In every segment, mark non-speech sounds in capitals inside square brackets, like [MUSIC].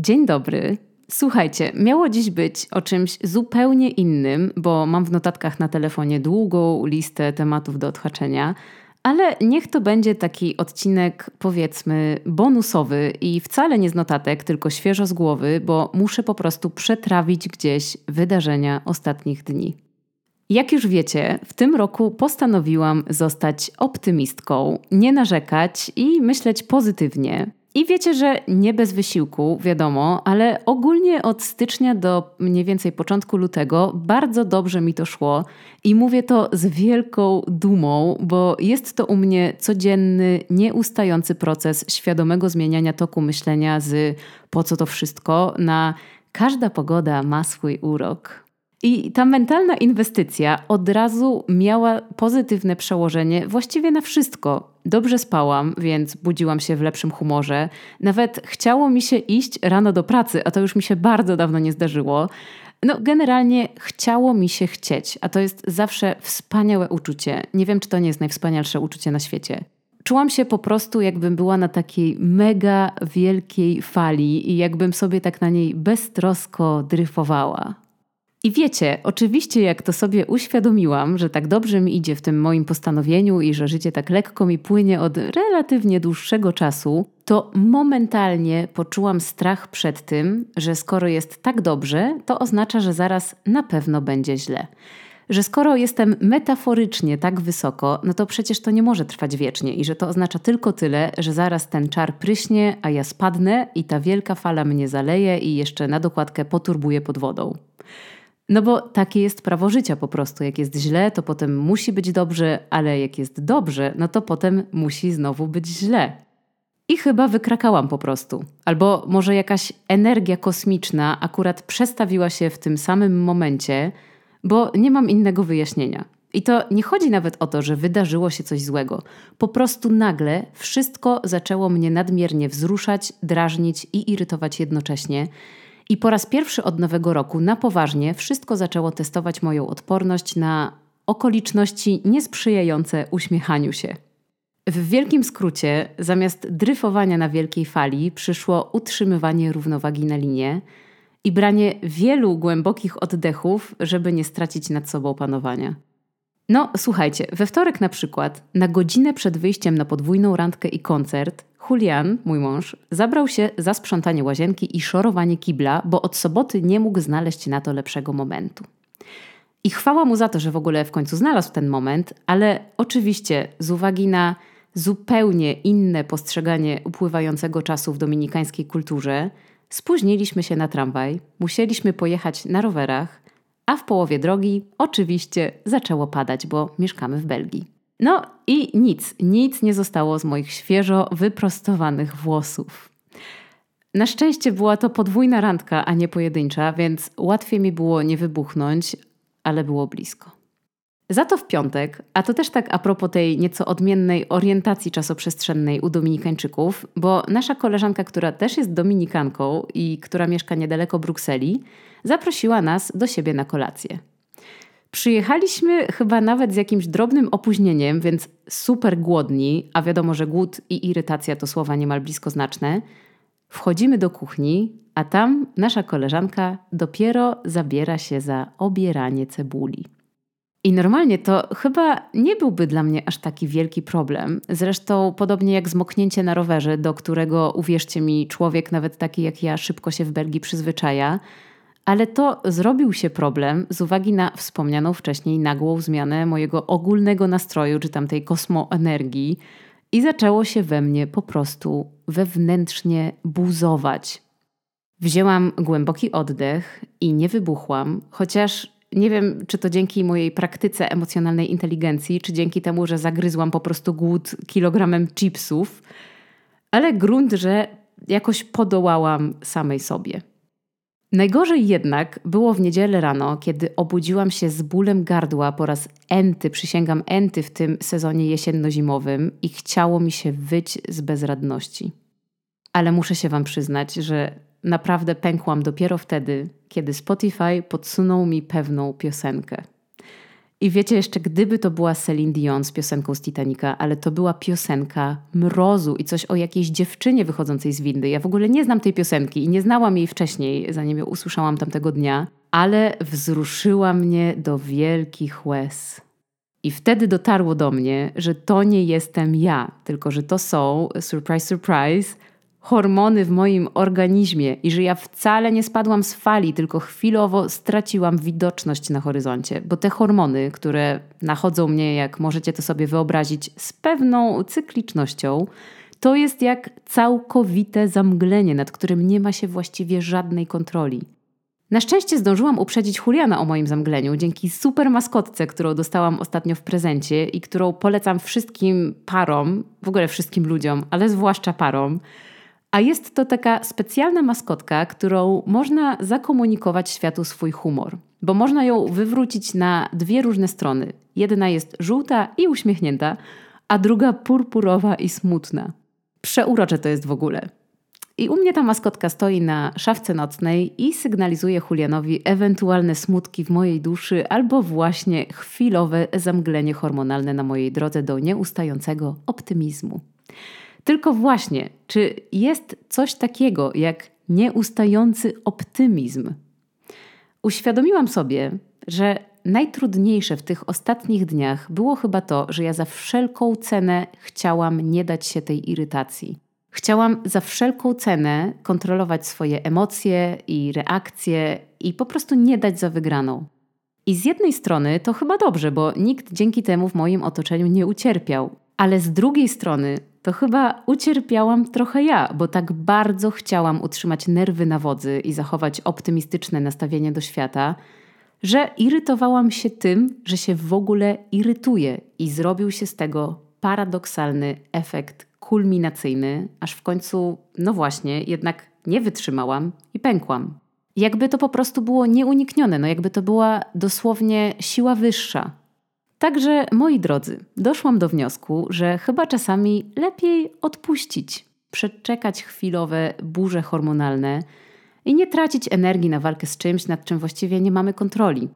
Dzień dobry. Słuchajcie, miało dziś być o czymś zupełnie innym, bo mam w notatkach na telefonie długą listę tematów do odhaczenia, ale niech to będzie taki odcinek, powiedzmy, bonusowy i wcale nie z notatek, tylko świeżo z głowy, bo muszę po prostu przetrawić gdzieś wydarzenia ostatnich dni. Jak już wiecie, w tym roku postanowiłam zostać optymistką, nie narzekać i myśleć pozytywnie. I wiecie, że nie bez wysiłku, wiadomo, ale ogólnie od stycznia do mniej więcej początku lutego bardzo dobrze mi to szło i mówię to z wielką dumą, bo jest to u mnie codzienny, nieustający proces świadomego zmieniania toku myślenia z po co to wszystko na każda pogoda ma swój urok. I ta mentalna inwestycja od razu miała pozytywne przełożenie właściwie na wszystko. Dobrze spałam, więc budziłam się w lepszym humorze. Nawet chciało mi się iść rano do pracy, a to już mi się bardzo dawno nie zdarzyło. No, generalnie chciało mi się chcieć, a to jest zawsze wspaniałe uczucie. Nie wiem, czy to nie jest najwspanialsze uczucie na świecie. Czułam się po prostu, jakbym była na takiej mega wielkiej fali i jakbym sobie tak na niej beztrosko dryfowała. I wiecie, oczywiście, jak to sobie uświadomiłam, że tak dobrze mi idzie w tym moim postanowieniu i że życie tak lekko mi płynie od relatywnie dłuższego czasu, to momentalnie poczułam strach przed tym, że skoro jest tak dobrze, to oznacza, że zaraz na pewno będzie źle. Że skoro jestem metaforycznie tak wysoko, no to przecież to nie może trwać wiecznie i że to oznacza tylko tyle, że zaraz ten czar pryśnie, a ja spadnę i ta wielka fala mnie zaleje i jeszcze na dokładkę poturbuje pod wodą. No bo takie jest prawo życia po prostu. Jak jest źle, to potem musi być dobrze, ale jak jest dobrze, no to potem musi znowu być źle. I chyba wykrakałam po prostu. Albo może jakaś energia kosmiczna akurat przestawiła się w tym samym momencie, bo nie mam innego wyjaśnienia. I to nie chodzi nawet o to, że wydarzyło się coś złego. Po prostu nagle wszystko zaczęło mnie nadmiernie wzruszać, drażnić i irytować jednocześnie. I po raz pierwszy od nowego roku na poważnie wszystko zaczęło testować moją odporność na okoliczności niesprzyjające uśmiechaniu się. W wielkim skrócie, zamiast dryfowania na wielkiej fali, przyszło utrzymywanie równowagi na linie i branie wielu głębokich oddechów, żeby nie stracić nad sobą panowania. No, słuchajcie, we wtorek na przykład, na godzinę przed wyjściem na podwójną randkę i koncert, Julian, mój mąż, zabrał się za sprzątanie łazienki i szorowanie kibla, bo od soboty nie mógł znaleźć na to lepszego momentu. I chwała mu za to, że w ogóle w końcu znalazł ten moment, ale oczywiście z uwagi na zupełnie inne postrzeganie upływającego czasu w dominikańskiej kulturze, spóźniliśmy się na tramwaj, musieliśmy pojechać na rowerach, a w połowie drogi oczywiście zaczęło padać, bo mieszkamy w Belgii. No i nic, nic nie zostało z moich świeżo wyprostowanych włosów. Na szczęście była to podwójna randka, a nie pojedyncza, więc łatwiej mi było nie wybuchnąć, ale było blisko. Za to w piątek, a to też tak a propos tej nieco odmiennej orientacji czasoprzestrzennej u Dominikańczyków, bo nasza koleżanka, która też jest Dominikanką i która mieszka niedaleko Brukseli, zaprosiła nas do siebie na kolację. Przyjechaliśmy chyba nawet z jakimś drobnym opóźnieniem, więc super głodni, a wiadomo, że głód i irytacja to słowa niemal bliskoznaczne. Wchodzimy do kuchni, a tam nasza koleżanka dopiero zabiera się za obieranie cebuli. I normalnie to chyba nie byłby dla mnie aż taki wielki problem. Zresztą podobnie jak zmoknięcie na rowerze, do którego, uwierzcie mi, człowiek nawet taki jak ja szybko się w Belgii przyzwyczaja – ale to zrobił się problem z uwagi na wspomnianą wcześniej nagłą zmianę mojego ogólnego nastroju, czy tamtej kosmoenergii, i zaczęło się we mnie po prostu wewnętrznie buzować. Wzięłam głęboki oddech i nie wybuchłam, chociaż nie wiem, czy to dzięki mojej praktyce emocjonalnej inteligencji, czy dzięki temu, że zagryzłam po prostu głód kilogramem chipsów, ale grunt, że jakoś podołałam samej sobie. Najgorzej jednak było w niedzielę rano, kiedy obudziłam się z bólem gardła po raz enty, przysięgam enty w tym sezonie jesienno-zimowym i chciało mi się wyć z bezradności. Ale muszę się Wam przyznać, że naprawdę pękłam dopiero wtedy, kiedy Spotify podsunął mi pewną piosenkę. I wiecie jeszcze, gdyby to była Celine Dion z piosenką z Titanica, ale to była piosenka mrozu i coś o jakiejś dziewczynie wychodzącej z windy. Ja w ogóle nie znam tej piosenki i nie znałam jej wcześniej, zanim ją usłyszałam tamtego dnia, ale wzruszyła mnie do wielkich łez. I wtedy dotarło do mnie, że to nie jestem ja, tylko że to są, surprise, surprise, hormony w moim organizmie i że ja wcale nie spadłam z fali, tylko chwilowo straciłam widoczność na horyzoncie, bo te hormony, które nachodzą mnie, jak możecie to sobie wyobrazić, z pewną cyklicznością, to jest jak całkowite zamglenie, nad którym nie ma się właściwie żadnej kontroli. Na szczęście zdążyłam uprzedzić Juliana o moim zamgleniu dzięki super maskotce, którą dostałam ostatnio w prezencie i którą polecam wszystkim parom, w ogóle wszystkim ludziom, ale zwłaszcza parom. A jest to taka specjalna maskotka, którą można zakomunikować światu swój humor, bo można ją wywrócić na dwie różne strony. Jedna jest żółta i uśmiechnięta, a druga purpurowa i smutna. Przeurocze to jest w ogóle. I u mnie ta maskotka stoi na szafce nocnej i sygnalizuje Julianowi ewentualne smutki w mojej duszy albo właśnie chwilowe zamglenie hormonalne na mojej drodze do nieustającego optymizmu. Tylko właśnie, czy jest coś takiego jak nieustający optymizm? Uświadomiłam sobie, że najtrudniejsze w tych ostatnich dniach było chyba to, że ja za wszelką cenę chciałam nie dać się tej irytacji. Chciałam za wszelką cenę kontrolować swoje emocje i reakcje i po prostu nie dać za wygraną. I z jednej strony to chyba dobrze, bo nikt dzięki temu w moim otoczeniu nie ucierpiał, ale z drugiej strony to chyba ucierpiałam trochę ja, bo tak bardzo chciałam utrzymać nerwy na wodzy i zachować optymistyczne nastawienie do świata, że irytowałam się tym, że się w ogóle irytuję i zrobił się z tego paradoksalny efekt kulminacyjny, aż w końcu, no właśnie, jednak nie wytrzymałam i pękłam. Jakby to po prostu było nieuniknione, no jakby to była dosłownie siła wyższa, Także, moi drodzy, doszłam do wniosku, że chyba czasami lepiej odpuścić, przeczekać chwilowe burze hormonalne i nie tracić energii na walkę z czymś, nad czym właściwie nie mamy kontroli.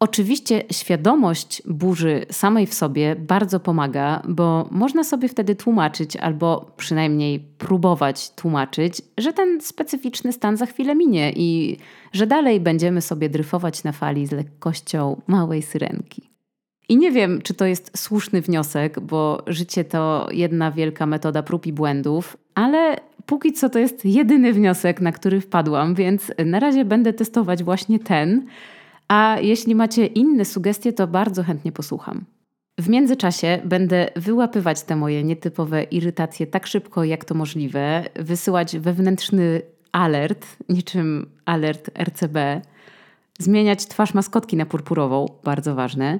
Oczywiście świadomość burzy samej w sobie bardzo pomaga, bo można sobie wtedy tłumaczyć, albo przynajmniej próbować tłumaczyć, że ten specyficzny stan za chwilę minie i że dalej będziemy sobie dryfować na fali z lekkością małej syrenki. I nie wiem, czy to jest słuszny wniosek, bo życie to jedna wielka metoda prób i błędów, ale póki co to jest jedyny wniosek, na który wpadłam, więc na razie będę testować właśnie ten. A jeśli macie inne sugestie, to bardzo chętnie posłucham. W międzyczasie będę wyłapywać te moje nietypowe irytacje tak szybko, jak to możliwe, wysyłać wewnętrzny alert, niczym alert RCB, zmieniać twarz maskotki na purpurową, bardzo ważne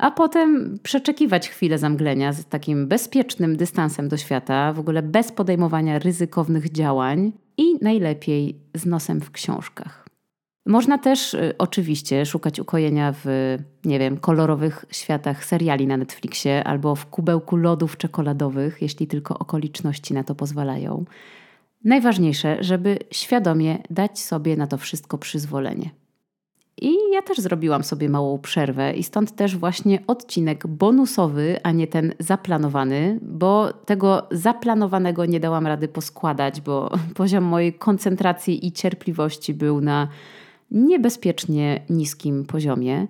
a potem przeczekiwać chwilę zamglenia z takim bezpiecznym dystansem do świata, w ogóle bez podejmowania ryzykownych działań i najlepiej z nosem w książkach. Można też y, oczywiście szukać ukojenia w, nie wiem, kolorowych światach seriali na Netflixie albo w kubełku lodów czekoladowych, jeśli tylko okoliczności na to pozwalają. Najważniejsze, żeby świadomie dać sobie na to wszystko przyzwolenie. I ja też zrobiłam sobie małą przerwę, i stąd też właśnie odcinek bonusowy, a nie ten zaplanowany, bo tego zaplanowanego nie dałam rady poskładać, bo [LAUGHS] poziom mojej koncentracji i cierpliwości był na niebezpiecznie niskim poziomie.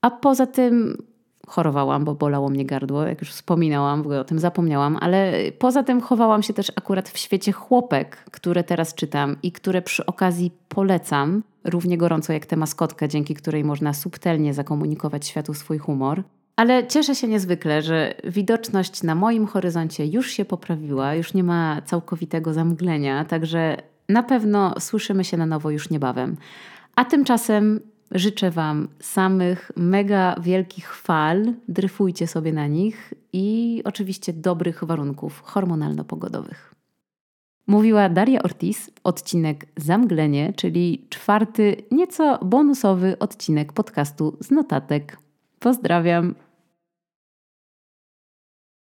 A poza tym chorowałam, bo bolało mnie gardło, jak już wspominałam, w ogóle o tym zapomniałam, ale poza tym chowałam się też akurat w świecie chłopek, które teraz czytam i które przy okazji polecam, równie gorąco jak tę maskotkę, dzięki której można subtelnie zakomunikować światu swój humor. Ale cieszę się niezwykle, że widoczność na moim horyzoncie już się poprawiła, już nie ma całkowitego zamglenia, także na pewno słyszymy się na nowo już niebawem. A tymczasem Życzę Wam samych mega wielkich fal, dryfujcie sobie na nich i oczywiście dobrych warunków hormonalno-pogodowych. Mówiła Daria Ortiz, odcinek Zamglenie, czyli czwarty, nieco bonusowy odcinek podcastu z notatek. Pozdrawiam.